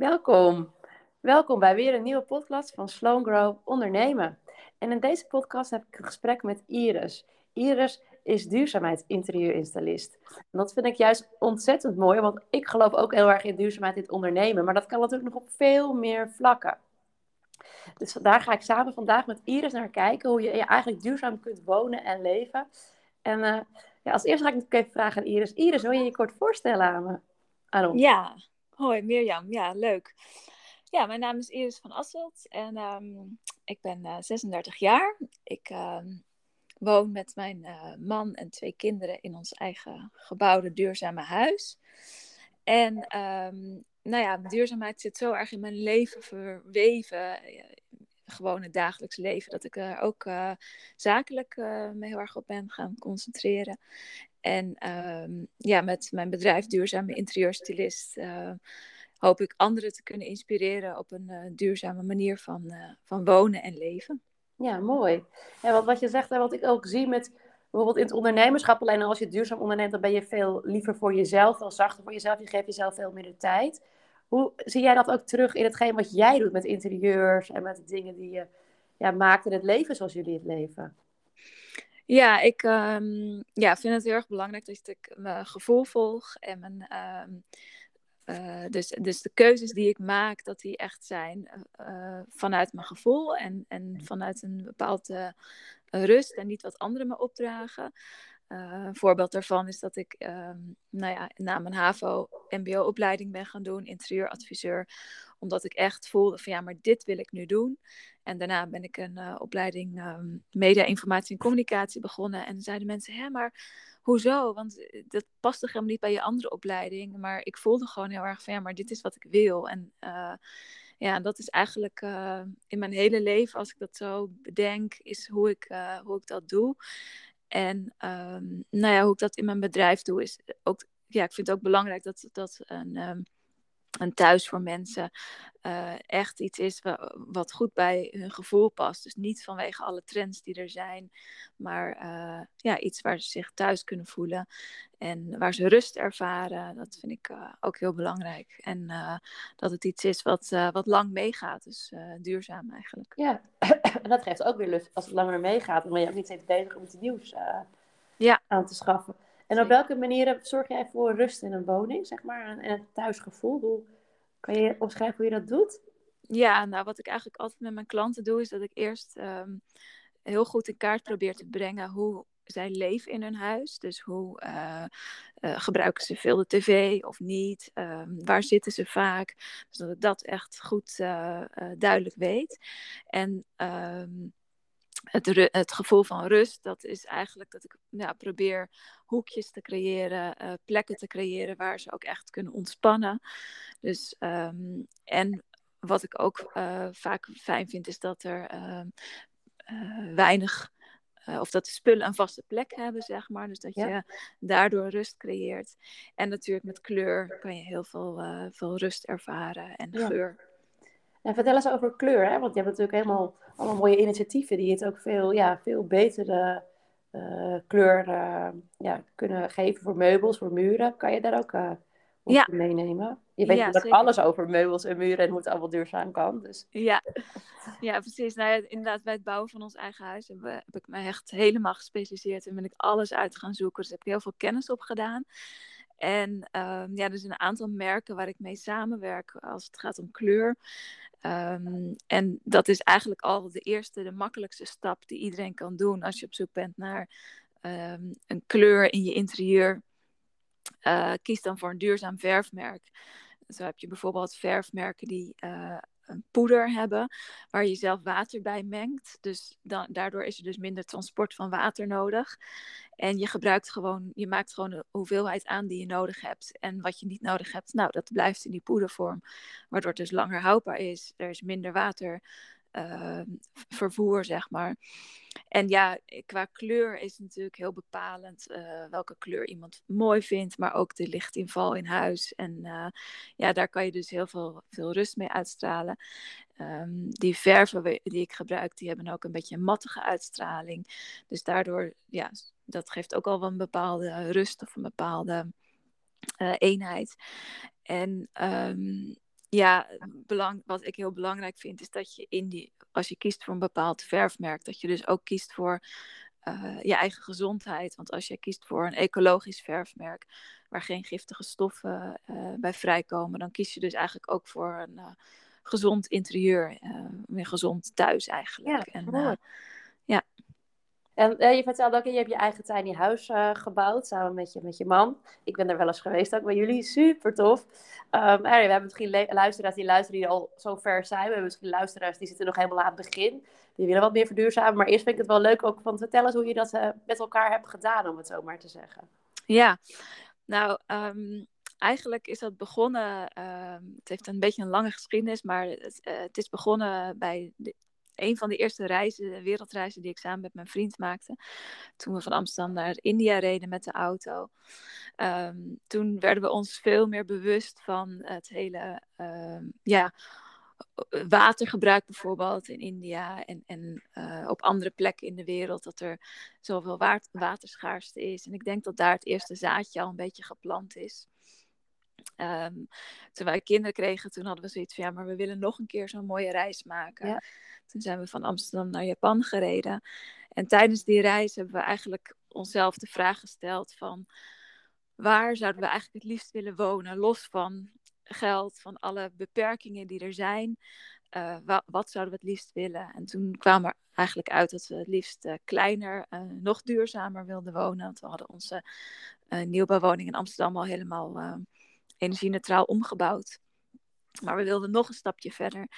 Welkom. Welkom bij weer een nieuwe podcast van Sloan Grow Ondernemen. En in deze podcast heb ik een gesprek met Iris. Iris is duurzaamheidsinterieurinstallist. En dat vind ik juist ontzettend mooi, want ik geloof ook heel erg in duurzaamheid in het ondernemen. Maar dat kan natuurlijk nog op veel meer vlakken. Dus daar ga ik samen vandaag met Iris naar kijken hoe je eigenlijk duurzaam kunt wonen en leven. En uh, ja, als eerste ga ik natuurlijk even vragen aan Iris. Iris, wil je je kort voorstellen aan, me, aan ons? Ja, hoi Mirjam. Ja, leuk. Ja, mijn naam is Iris van Asselt en um, ik ben uh, 36 jaar. Ik uh, woon met mijn uh, man en twee kinderen in ons eigen gebouwde duurzame huis. En um, nou ja, duurzaamheid zit zo erg in mijn leven verweven. Gewoon het dagelijks leven. Dat ik er ook zakelijk me heel erg op ben gaan concentreren. En um, ja, met mijn bedrijf Duurzame Interieurstylist uh, hoop ik anderen te kunnen inspireren op een duurzame manier van, van wonen en leven. Ja, mooi. En wat, wat je zegt en wat ik ook zie met bijvoorbeeld in het ondernemerschap, alleen als je duurzaam onderneemt, dan ben je veel liever voor jezelf, wel zachter voor jezelf. Je geeft jezelf veel de tijd. Hoe zie jij dat ook terug in hetgeen wat jij doet met interieurs en met de dingen die je ja, maakt in het leven zoals jullie het leven? Ja, ik um, ja, vind het heel erg belangrijk dat ik mijn gevoel volg en mijn, um, uh, dus, dus de keuzes die ik maak, dat die echt zijn uh, vanuit mijn gevoel en, en vanuit een bepaalde rust en niet wat anderen me opdragen. Uh, een voorbeeld daarvan is dat ik um, nou ja, na mijn HAVO-MBO-opleiding ben gaan doen, interieuradviseur. Omdat ik echt voelde van ja, maar dit wil ik nu doen. En daarna ben ik een uh, opleiding um, media, informatie en communicatie begonnen. En zeiden mensen, hè, maar hoezo? Want eh, dat past toch helemaal niet bij je andere opleiding. Maar ik voelde gewoon heel erg van ja, maar dit is wat ik wil. En uh, ja, dat is eigenlijk in mijn hele leven, als ik dat zo bedenk, is hoe ik, hoe ik dat doe. En um, nou ja, hoe ik dat in mijn bedrijf doe, is ook, ja, ik vind het ook belangrijk dat, dat een, um, een thuis voor mensen uh, echt iets is wat goed bij hun gevoel past. Dus niet vanwege alle trends die er zijn, maar uh, ja, iets waar ze zich thuis kunnen voelen en waar ze rust ervaren. Dat vind ik uh, ook heel belangrijk. En dat het iets is wat, wat lang meegaat, dus duurzaam eigenlijk. Ja, en dat geeft ook weer lucht als het langer meegaat, omdat je ook niet steeds bezig om iets nieuws ja. aan te schaffen. En op welke manieren zorg jij voor rust in een woning, zeg maar, en het thuisgevoel? Hoe kan je omschrijven hoe je dat doet? Ja, nou, wat ik eigenlijk altijd met mijn klanten doe, is dat ik eerst um, heel goed in kaart probeer te brengen hoe zij leven in hun huis. Dus hoe uh, uh, gebruiken ze veel de tv of niet? Um, waar zitten ze vaak? Dus dat ik dat echt goed uh, duidelijk weet. En um, het, het, gevoel van rust, dat is eigenlijk dat ik ja, probeer hoekjes te creëren, uh, plekken te creëren waar ze ook echt kunnen ontspannen. Dus, um, en wat ik ook uh, vaak fijn vind, is dat er uh, weinig. of dat de spullen een vaste plek hebben, zeg maar. Dus dat ja. je daardoor rust creëert. En natuurlijk met kleur kan je heel veel, veel rust ervaren en ja. geur. En vertel eens over kleur, hè? want je hebt natuurlijk helemaal allemaal mooie initiatieven die het ook veel, ja, veel betere uh, kleur uh, ja, kunnen geven voor meubels, voor muren. Kan je daar ook uh, op ja. meenemen? Je weet ja, natuurlijk alles over meubels en muren en hoe het allemaal duurzaam kan. Dus. Ja. ja, precies. Nou ja, inderdaad, bij het bouwen van ons eigen huis heb, heb ik me echt helemaal gespecialiseerd en ben ik alles uit gaan zoeken. Dus heb ik heel veel kennis op gedaan. En um, ja, er zijn een aantal merken waar ik mee samenwerk als het gaat om kleur. Um, en dat is eigenlijk al de eerste, de makkelijkste stap die iedereen kan doen als je op zoek bent naar um, een kleur in je interieur. Uh, kies dan voor een duurzaam verfmerk. Zo heb je bijvoorbeeld verfmerken die uh, poeder hebben waar je zelf water bij mengt. Dus daardoor is er dus minder transport van water nodig. En je gebruikt gewoon, je maakt gewoon de hoeveelheid aan die je nodig hebt. En wat je niet nodig hebt, nou, dat blijft in die poedervorm. Waardoor het dus langer houdbaar is. Er is minder water uh, vervoer, zeg maar. En ja, qua kleur is natuurlijk heel bepalend uh, welke kleur iemand mooi vindt, maar ook de lichtinval in huis. En uh, ja, daar kan je dus heel veel, veel rust mee uitstralen. Um, die verven die ik gebruik, die hebben ook een beetje een mattige uitstraling. Dus daardoor, ja, dat geeft ook al wel een bepaalde rust of een bepaalde eenheid. En um, ja, belang, wat ik heel belangrijk vind, is dat je in die, als je kiest voor een bepaald verfmerk, dat je dus ook kiest voor uh, je eigen gezondheid. Want als je kiest voor een ecologisch verfmerk, waar geen giftige stoffen uh, bij vrijkomen, dan kies je dus eigenlijk ook voor een uh, gezond interieur, een gezond thuis eigenlijk. Ja, en, ja. En uh, je vertelde ook, je hebt je eigen tiny huis uh, gebouwd samen met je, met je man. Ik ben er wel eens geweest ook bij jullie, super tof. Um, we hebben misschien luisteraars die luisteren die al zo ver zijn. We hebben misschien luisteraars die zitten nog helemaal aan het begin. Die willen wat meer verduurzamen. Maar eerst vind ik het wel leuk ook van te vertellen hoe je dat uh, met elkaar hebt gedaan, om het zo maar te zeggen. Ja, nou, um, eigenlijk is dat begonnen. Uh, het heeft een beetje een lange geschiedenis, maar het, het is begonnen bij de, een van de eerste reizen, wereldreizen die ik samen met mijn vriend maakte. Toen we van Amsterdam naar India reden met de auto. Um, toen werden we ons veel meer bewust van het hele um, ja, watergebruik bijvoorbeeld in India en, en uh, op andere plekken in de wereld. Dat er zoveel waterschaarste is. En ik denk dat daar het eerste zaadje al een beetje geplant is. Um, toen wij kinderen kregen, toen hadden we zoiets van ja, maar we willen nog een keer zo'n mooie reis maken. Ja. Toen zijn we van Amsterdam naar Japan gereden. En tijdens die reis hebben we eigenlijk onszelf de vraag gesteld van waar zouden we eigenlijk het liefst willen wonen, los van geld, van alle beperkingen die er zijn. Uh, wat zouden we het liefst willen? En toen kwam er eigenlijk uit dat we het liefst uh, kleiner, uh, nog duurzamer wilden wonen. Want we hadden onze nieuwbouwwoning in Amsterdam al helemaal energie-neutraal omgebouwd. Maar we wilden nog een stapje verder.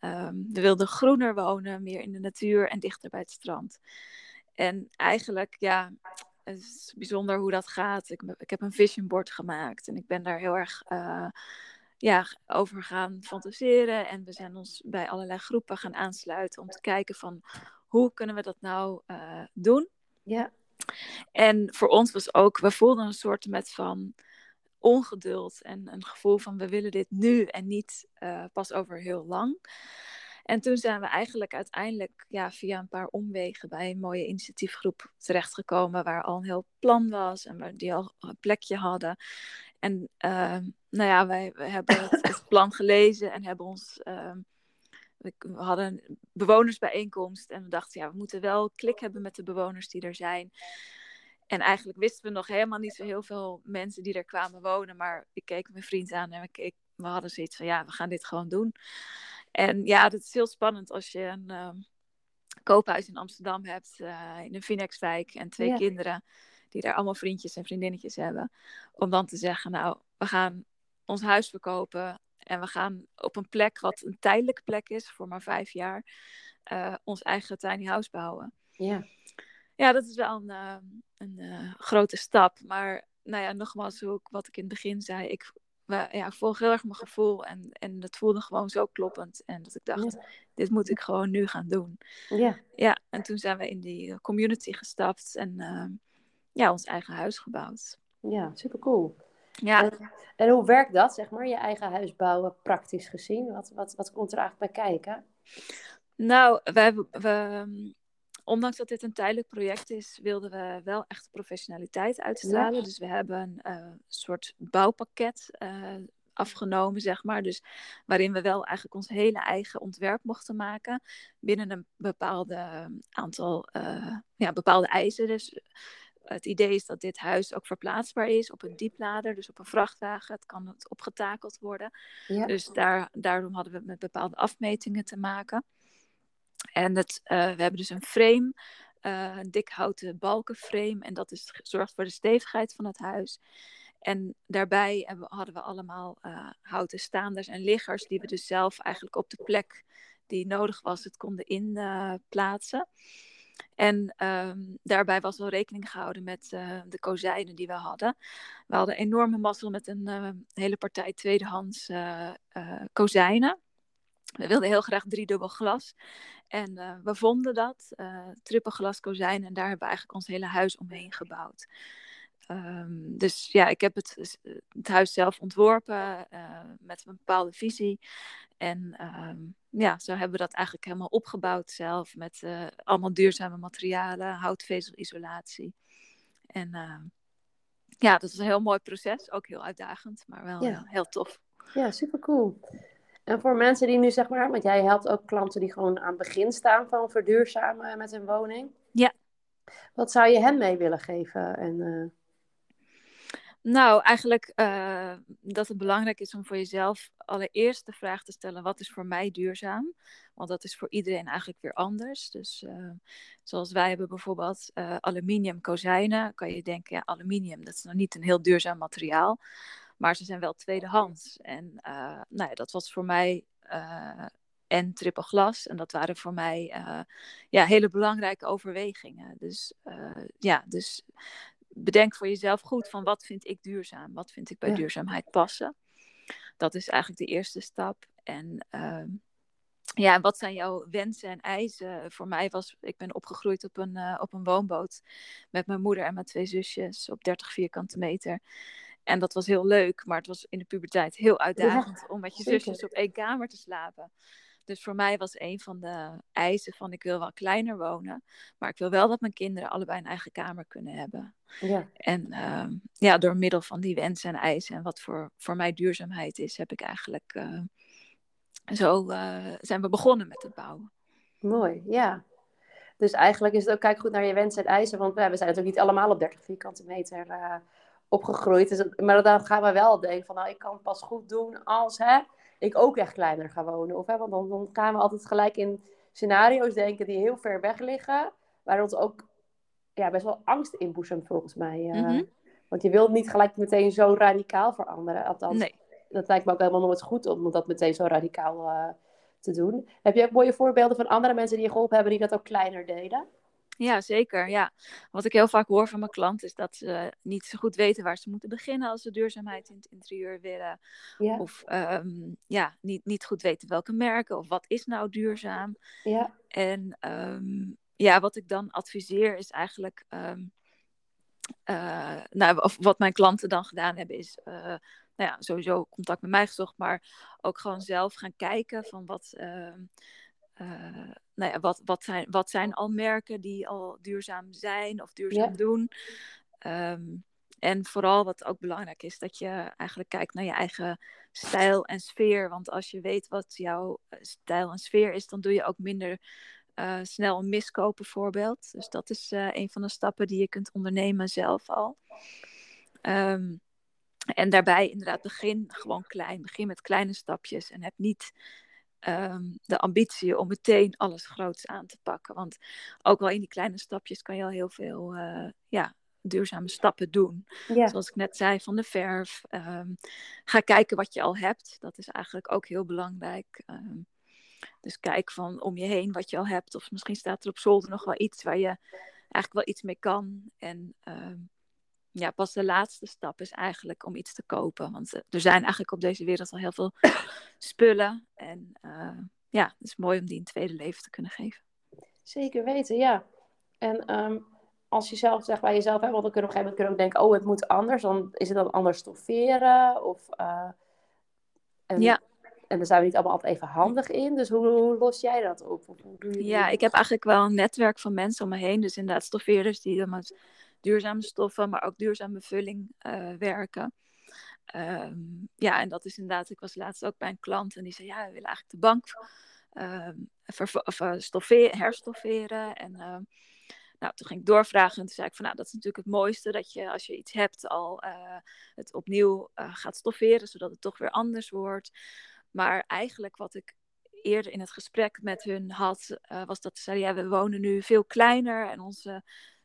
Um, we wilden groener wonen, meer in de natuur en dichter bij het strand. En eigenlijk, ja, het is bijzonder hoe dat gaat. Ik, ik heb een vision board gemaakt en ik ben daar heel erg uh, ja, over gaan fantaseren. En we zijn ons bij allerlei groepen gaan aansluiten om te kijken van hoe kunnen we dat nou uh, doen. Ja. En voor ons was ook, we voelden een soort met van ongeduld en een gevoel van we willen dit nu en niet uh, pas over heel lang. En toen zijn we eigenlijk uiteindelijk ja, via een paar omwegen bij een mooie initiatiefgroep terechtgekomen waar al een heel plan was en waar die al een plekje hadden. En uh, nou ja, wij, hebben het, het, plan gelezen en hebben ons. Uh, we hadden een bewonersbijeenkomst en we dachten, ja, we moeten wel klik hebben met de bewoners die er zijn. En eigenlijk wisten we nog helemaal niet zo heel veel mensen die er kwamen wonen. Maar ik keek mijn vriend aan en we, keek, we hadden zoiets van, ja, we gaan dit gewoon doen. En ja, dat is heel spannend als je een uh, koophuis in Amsterdam hebt, uh, in een Phoenixwijk en twee kinderen die daar allemaal vriendjes en vriendinnetjes hebben. Om dan te zeggen, nou, we gaan ons huis verkopen en we gaan op een plek wat een tijdelijke plek is voor maar vijf jaar, uh, ons eigen tiny house bouwen. Ja ja, dat is wel een, uh, een uh, grote stap. Maar nou ja, nogmaals, ook wat ik in het begin zei, ik, we, ja, ik volg heel erg mijn gevoel en, en dat voelde gewoon zo kloppend. En dat ik dacht, dit moet ik gewoon nu gaan doen. Ja. Ja, en toen zijn we in die community gestapt en uh, ja, ons eigen huis gebouwd. Ja, super cool. Ja. En, en, hoe werkt dat, zeg maar, je eigen huis bouwen, praktisch gezien? Wat, wat, wat komt er eigenlijk bij kijken? Nou, we, we, ondanks dat dit een tijdelijk project is, wilden we wel echt professionaliteit uitstralen. Dus we hebben een uh, soort bouwpakket uh, afgenomen, zeg maar. Dus waarin we wel eigenlijk ons hele eigen ontwerp mochten maken binnen een bepaalde aantal, uh, ja, bepaalde eisen. Dus het idee is dat dit huis ook verplaatsbaar is op een dieplader, dus op een vrachtwagen. Het kan opgetakeld worden. Ja. Dus daar, daarom hadden we met bepaalde afmetingen te maken. En het, uh, we hebben dus een frame, uh, een dik houten balkenframe. En dat is, zorgt voor de stevigheid van het huis. En daarbij hebben, hadden we allemaal uh, houten staanders en liggers, die we dus zelf eigenlijk op de plek die nodig was, het konden inplaatsen. En um, daarbij was wel rekening gehouden met de kozijnen die we hadden. We hadden enorme mazzel met een hele partij tweedehands kozijnen. We wilden heel graag driedubbel glas. En uh, we vonden dat, uh, trippelglas kozijn. En daar hebben we eigenlijk ons hele huis omheen gebouwd. Um, dus ja, ik heb het, het huis zelf ontworpen uh, met een bepaalde visie. En um, ja, zo hebben we dat eigenlijk helemaal opgebouwd zelf. Met allemaal duurzame materialen, houtvezelisolatie. En ja, dat is een heel mooi proces. Ook heel uitdagend, maar wel ja. heel, heel tof. Ja, super cool. En voor mensen die nu zeg maar, want jij helpt ook klanten die gewoon aan het begin staan van verduurzamen met hun woning. Ja. Wat zou je hen mee willen geven? En, uh... Nou, eigenlijk uh, dat het belangrijk is om voor jezelf allereerst de vraag te stellen: wat is voor mij duurzaam? Want dat is voor iedereen eigenlijk weer anders. Dus uh, zoals wij hebben bijvoorbeeld uh, aluminium kozijnen, kan je denken, ja, aluminium, dat is nog niet een heel duurzaam materiaal. Maar ze zijn wel tweedehands. En nou ja, dat was voor mij en triple glas. En dat waren voor mij ja, hele belangrijke overwegingen. Dus ja, dus bedenk voor jezelf goed van wat vind ik duurzaam? Wat vind ik bij duurzaamheid passen? Dat is eigenlijk de eerste stap. En uh, ja, wat zijn jouw wensen en eisen? Voor mij was, ik ben opgegroeid op een, uh, op een woonboot met mijn moeder en mijn twee zusjes op 30 vierkante meter. En dat was heel leuk, maar het was in de puberteit heel uitdagend om met je zusjes op één kamer te slapen. Dus voor mij was een van de eisen van ik wil wel kleiner wonen, maar ik wil wel dat mijn kinderen allebei een eigen kamer kunnen hebben. Ja. En uh, ja, door middel van die wensen en eisen en wat voor, voor mij duurzaamheid is, heb ik eigenlijk uh, zo uh, zijn we begonnen met het bouwen. Mooi, ja. Dus eigenlijk is het ook kijk goed naar je wensen en eisen, want we zijn natuurlijk niet allemaal op 30 vierkante meter uh, opgegroeid. Dus, maar dan gaan we wel denken van nou, ik kan het pas goed doen als hè, ik ook echt kleiner ga wonen. Of, hè, want dan, dan gaan we altijd gelijk in scenario's denken die heel ver weg liggen. Waar ons ook ja, best wel angst inboezemt volgens mij. Uh, Want je wilt niet gelijk meteen zo radicaal veranderen. Althans, nee. dat lijkt me ook helemaal nooit goed om dat meteen zo radicaal uh, te doen. Heb je ook mooie voorbeelden van andere mensen die je geholpen hebben die dat ook kleiner deden? Ja, zeker. Ja. Wat ik heel vaak hoor van mijn klanten is dat ze niet zo goed weten waar ze moeten beginnen als ze duurzaamheid in het interieur willen. Ja. Of um, ja, niet, niet goed weten welke merken of wat is nou duurzaam. Ja. En um, ja, wat ik dan adviseer is eigenlijk. Um, uh, nou, of wat mijn klanten dan gedaan hebben, is uh, nou ja, sowieso contact met mij gezocht, maar ook gewoon zelf gaan kijken van wat. Uh, nou ja, wat, wat, zijn, wat zijn al merken die al duurzaam zijn of duurzaam doen. Um, en vooral wat ook belangrijk is, dat je eigenlijk kijkt naar je eigen stijl en sfeer. Want als je weet wat jouw stijl en sfeer is, dan doe je ook minder uh, snel een miskoop bijvoorbeeld. Dus dat is uh, een van de stappen die je kunt ondernemen zelf al. Um, en daarbij inderdaad begin gewoon klein. Begin met kleine stapjes en heb niet um, de ambitie om meteen alles groots aan te pakken. Want ook al in die kleine stapjes kan je al heel veel uh, ja, duurzame stappen doen. Ja. Zoals ik net zei van de verf. Um, ga kijken wat je al hebt. Dat is eigenlijk ook heel belangrijk. Um, dus kijk van om je heen wat je al hebt. Of misschien staat er op zolder nog wel iets waar je eigenlijk wel iets mee kan. En um, ja, pas de laatste stap is eigenlijk om iets te kopen. Want er zijn eigenlijk op deze wereld al heel veel spullen. En uh, ja, het is mooi om die een tweede leven te kunnen geven. Zeker weten, ja. En um, als je zelf zegt bij jezelf, hè, want dan kunnen op een gegeven moment ook denken, oh, het moet anders. Dan is het dan anders stofferen? Of, uh, en, ja. En daar zijn we niet allemaal altijd even handig in. Dus hoe, hoe los jij dat op? Hoe doe je ja, ik heb eigenlijk wel een netwerk van mensen om me heen. Dus inderdaad stoffeerders die dan met duurzame stoffen, maar ook duurzame vulling uh, werken. Um, ja, en dat is inderdaad, ik was laatst ook bij een klant en die zei, ja, we willen eigenlijk de bank um, of, stofferen, herstofferen. En uh, nou, toen ging ik doorvragen en toen zei ik van, nou, dat is natuurlijk het mooiste, dat je als je iets hebt al het opnieuw gaat stofferen, zodat het toch weer anders wordt. Maar eigenlijk wat ik eerder in het gesprek met hun had, was dat ze zeiden, ja, we wonen nu veel kleiner en onze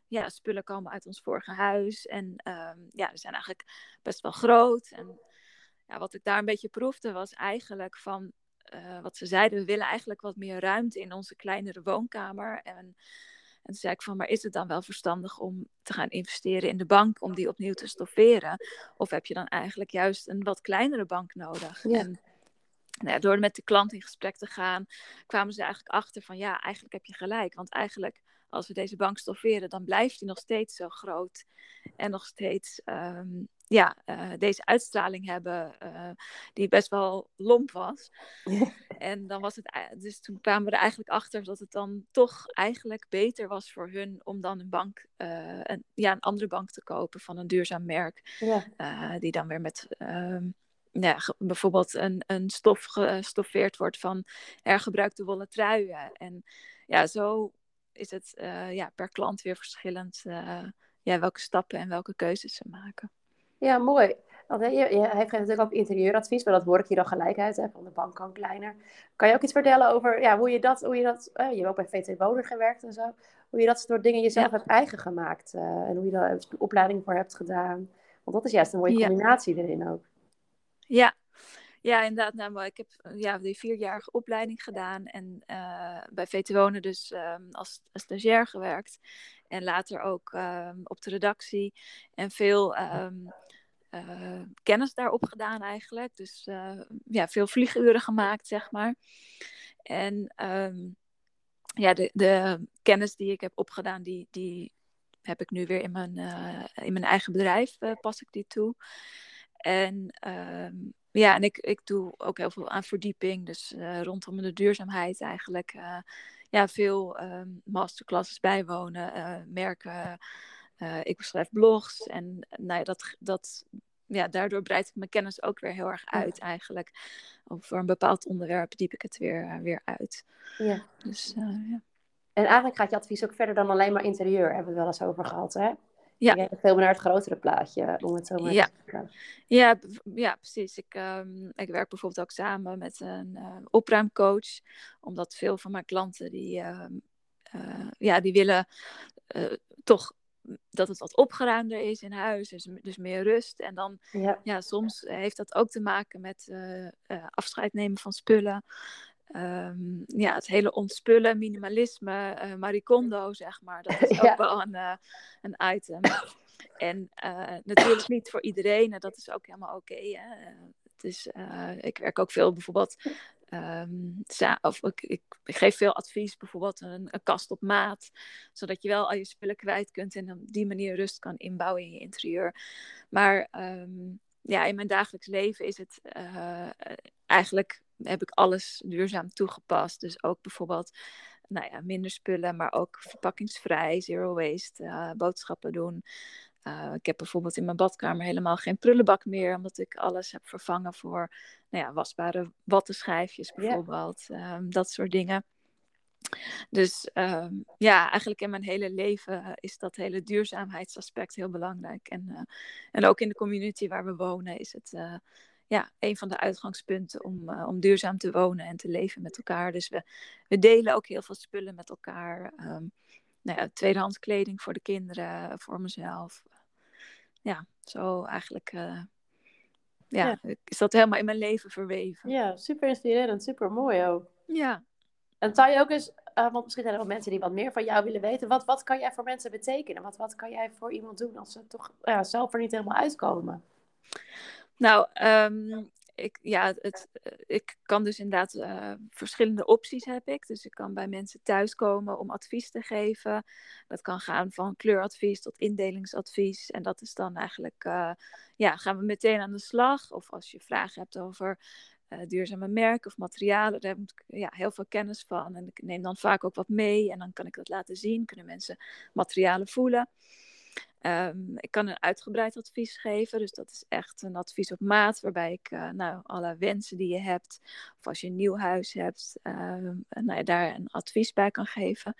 ja, spullen komen uit ons vorige huis. En um, ja, we zijn eigenlijk best wel groot. En ja, wat ik daar een beetje proefde was eigenlijk van uh, wat ze zeiden, we willen eigenlijk wat meer ruimte in onze kleinere woonkamer. En, en toen zei ik van, maar is het dan wel verstandig om te gaan investeren in de bank om die opnieuw te stofferen? Of heb je dan eigenlijk juist een wat kleinere bank nodig? Ja. En, nou ja, door met de klant in gesprek te gaan, kwamen ze eigenlijk achter van ja, eigenlijk heb je gelijk. Want eigenlijk als we deze bank stofferen, dan blijft die nog steeds zo groot. En nog steeds um, ja, uh, deze uitstraling hebben, uh, die best wel lomp was. en dan was het, dus toen kwamen we er eigenlijk achter dat het dan toch eigenlijk beter was voor hun om dan een bank, uh, een, ja, een andere bank te kopen van een duurzaam merk. Ja. die dan weer met. Um, ja, bijvoorbeeld een, een stof gestoffeerd wordt van hergebruikte wollen truien. En ja, zo is het uh, ja, per klant weer verschillend uh, ja, welke stappen en welke keuzes ze maken. Ja, mooi. Want hij geeft natuurlijk ook interieuradvies, maar dat hoor ik hier dan gelijk uit, hè, van de bank kan kleiner. Kan je ook iets vertellen over ja, hoe je dat, hoe je dat, uh, je hebt ook bij VT Wonen gewerkt en zo, hoe je dat soort dingen jezelf hebt eigen gemaakt en hoe je daar een opleiding voor hebt gedaan. Want dat is juist een mooie combinatie ja. erin ook. Ja, ja, inderdaad. Nou, ik heb ja, die vierjarige opleiding gedaan en uh, bij VT Wonen dus um, als, als stagiair gewerkt. En later ook um, op de redactie. En veel um, uh, kennis daarop gedaan eigenlijk. Dus ja, veel vlieguren gemaakt, zeg maar. En ja, de, de kennis die ik heb opgedaan, die, die heb ik nu weer in mijn, in mijn eigen bedrijf, pas ik die toe. En ja, en ik, ik doe ook heel veel aan verdieping, dus uh, rondom de duurzaamheid eigenlijk. Uh, ja, veel um, masterclasses bijwonen, uh, merken. ik beschrijf blogs en nou ja, dat, dat, ja, daardoor breid ik mijn kennis ook weer heel erg uit eigenlijk. Over een bepaald onderwerp diep ik het weer, weer uit. Ja. Dus, ja. En eigenlijk gaat je advies ook verder dan alleen maar interieur, hebben we het wel eens over gehad, hè? Ja. Je veel meer naar het grotere plaatje, om het zo maar ja. te zeggen. Ja, ja precies. Ik, um, ik werk bijvoorbeeld ook samen met een uh, opruimcoach. Omdat veel van mijn klanten die, uh, uh, ja, die willen eh, toch dat het wat opgeruimder is in huis, dus, dus meer rust. En dan, ja. ja soms heeft dat ook te maken met afscheid nemen van spullen. Um, ja, het hele ontspullen, minimalisme, uh, maricondo, zeg maar. Dat is ook wel een, uh, een item. En uh, natuurlijk niet voor iedereen, en dat is ook helemaal oké. Okay, dus ik werk ook veel bijvoorbeeld, um, of ik, ik, geef veel advies, bijvoorbeeld een, een, kast op maat, zodat je wel al je spullen kwijt kunt en op die manier rust kan inbouwen in je interieur. Maar um, ja, in mijn dagelijks leven is het eigenlijk heb ik alles duurzaam toegepast. Dus ook bijvoorbeeld nou ja, minder spullen, maar ook verpakkingsvrij, zero waste, uh, boodschappen doen. Uh, ik heb bijvoorbeeld in mijn badkamer helemaal geen prullenbak meer, omdat ik alles heb vervangen voor nou ja, wasbare wattenschijfjes bijvoorbeeld. Yeah. Um, dat soort dingen. Dus um, ja, eigenlijk in mijn hele leven is dat hele duurzaamheidsaspect heel belangrijk. En, uh, en ook in de community waar we wonen is het ja, een van de uitgangspunten om, uh, om duurzaam te wonen en te leven met elkaar. Dus we, we delen ook heel veel spullen met elkaar. Um, nou ja, tweedehands kleding voor de kinderen, voor mezelf. Ja, zo eigenlijk uh, ja, ja, is dat helemaal in mijn leven verweven. Ja, super inspirerend, super mooi ook. Ja. En zou je ook eens, uh, want misschien zijn er wel mensen die wat meer van jou willen weten. Wat, wat kan jij voor mensen betekenen? Wat, wat kan jij voor iemand doen als ze toch ja, zelf er niet helemaal uitkomen? Nou, um, ik, ja, het, ik kan dus inderdaad uh, verschillende opties heb ik. Dus ik kan bij mensen thuiskomen om advies te geven. Dat kan gaan van kleuradvies tot indelingsadvies. En dat is dan eigenlijk, uh, ja, gaan we meteen aan de slag. Of als je vragen hebt over duurzame merken of materialen, daar heb ik ja, heel veel kennis van. En ik neem dan vaak ook wat mee en dan kan ik dat laten zien. Kunnen mensen materialen voelen. Um, ik kan een uitgebreid advies geven, dus dat is echt een advies op maat, waarbij ik uh, nou, alle wensen die je hebt, of als je een nieuw huis hebt, uh, nou ja, daar een advies bij kan geven.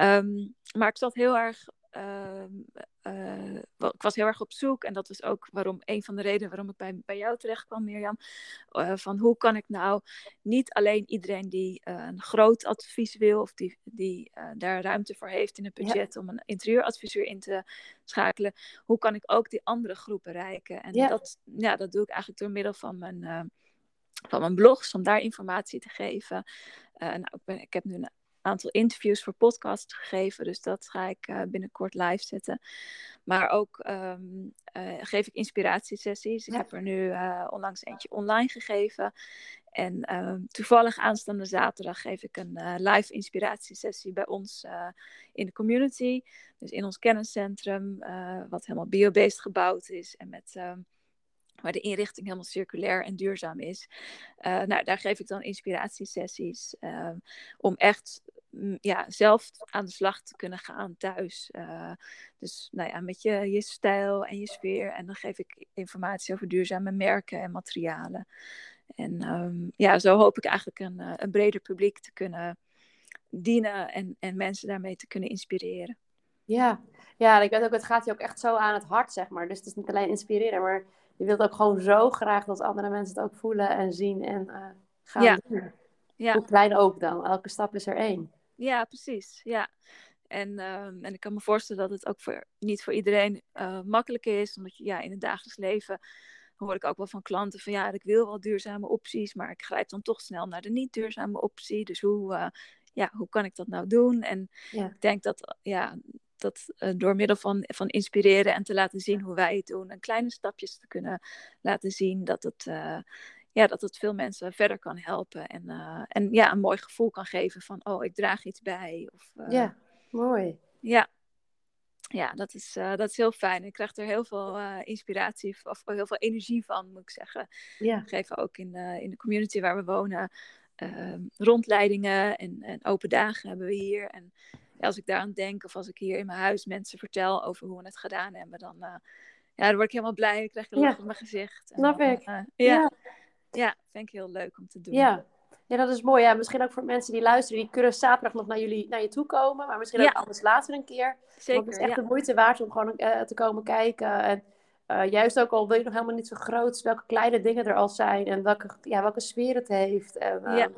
Um, maar ik zat heel erg uh, ik was heel erg op zoek en dat was ook waarom een van de redenen waarom ik bij, bij jou terecht kwam, Mirjam. Uh, van hoe kan ik nou niet alleen iedereen die uh, een groot advies wil of die, die daar ruimte voor heeft in het budget om een interieuradviseur in te schakelen, hoe kan ik ook die andere groepen bereiken? En ja. Dat, ja, dat doe ik eigenlijk door middel van mijn van mijn blogs, om daar informatie te geven. Uh, nou, ik, ben, ik, heb nu een aantal interviews voor podcasts gegeven. Dus dat ga ik uh, binnenkort live zetten. Maar ook um, uh, geef ik inspiratiesessies. Ik heb er nu uh, onlangs eentje online gegeven. En ehm, toevallig aanstaande zaterdag geef ik een live inspiratiesessie bij ons in de community. Dus in ons kenniscentrum, wat helemaal biobased gebouwd is. En met ehm, waar de inrichting helemaal circulair en duurzaam is. Uh, nou, daar geef ik dan inspiratiesessies om echt ja, zelf aan de slag te kunnen gaan thuis. dus nou ja, met je, je stijl en je sfeer. En dan geef ik informatie over duurzame merken en materialen. En ehm, ja, zo hoop ik eigenlijk een, een breder publiek te kunnen dienen en, en mensen daarmee te kunnen inspireren. Ja. ja, ik weet ook, het gaat je ook echt zo aan het hart, zeg maar. Dus het is niet alleen inspireren, maar je wilt ook gewoon zo graag dat andere mensen het ook voelen en zien en uh, gaan ja. doen. Ja. Hoe klein ook dan. Elke stap is er één. Ja, precies. Ja. En, ehm, en ik kan me voorstellen dat het ook voor, niet voor iedereen uh, makkelijk is. Omdat je ja, in het dagelijks leven hoor ik ook wel van klanten van ja, ik wil wel duurzame opties, maar ik grijp dan toch snel naar de niet duurzame optie. Dus hoe, uh, ja, hoe kan ik dat nou doen? En Ja. ik denk dat, ja, dat uh, door middel van, van inspireren en te laten zien hoe wij het doen en kleine stapjes te kunnen laten zien, dat het, uh, ja, dat het veel mensen verder kan helpen. En, uh, en ja, een mooi gevoel kan geven van, oh, ik draag iets bij. Of, ja, mooi. Ja. Ja, dat is, dat is heel fijn. Ik krijg er heel veel inspiratie of heel veel energie van, moet ik zeggen. Ja. We geven ook in, in de community waar we wonen uh, rondleidingen en, en, open dagen hebben we hier. En als ik daaraan denk, of als ik hier in mijn huis mensen vertel over hoe we het gedaan hebben, dan, ja, dan word ik helemaal blij. Ik krijg een lach op mijn gezicht. En Snap dan, ik. uh, ja, Ja. Ja. vind ik heel leuk om te doen. Ja. ja, dat is mooi. Ja, misschien ook voor mensen die luisteren, die kunnen zaterdag nog naar, jullie, naar je toe komen, maar misschien Ja. ook anders later een keer. Want Zeker. het is echt ja. de moeite waard om gewoon eh, te komen kijken. En eh, juist ook al wil je nog helemaal niet zo groot, welke kleine dingen er al zijn en welke, ja, welke sfeer het heeft. En, eh, Ja.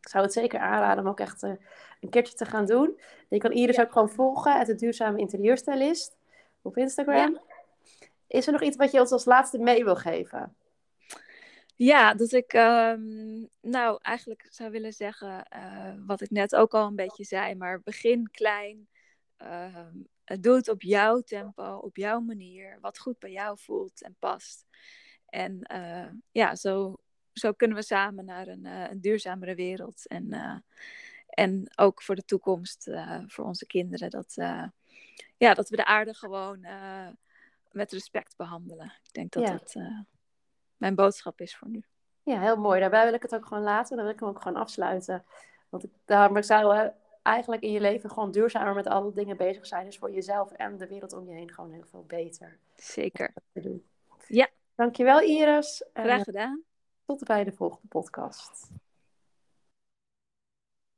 Ik zou het zeker aanraden om ook echt een keertje te gaan doen. Je kan Iris ook gewoon volgen, het duurzame interieurstylist op Instagram. Is er nog iets wat je ons als laatste mee wil geven? Ja, dat ik ehm, nou eigenlijk zou willen zeggen eh, wat ik net ook al een beetje zei, maar begin klein. Ehm, doe het op jouw tempo, op jouw manier, wat goed bij jou voelt en past. En eh, ja, zo, zo kunnen we samen naar een, eh, een duurzamere wereld. En, en ook voor de toekomst, voor onze kinderen, dat, ja, dat we de aarde gewoon met respect behandelen. Ik denk dat Ja. dat mijn boodschap is voor nu. Ja, heel mooi. Daarbij wil ik het ook gewoon laten. Dan wil ik hem ook gewoon afsluiten. Want ik, daarom zou eigenlijk in je leven gewoon duurzamer met alle dingen bezig zijn. Dus voor jezelf en de wereld om je heen gewoon heel veel beter Zeker. te doen. Ja. Dankjewel Iris. Graag eh, gedaan. tot bij de volgende podcast.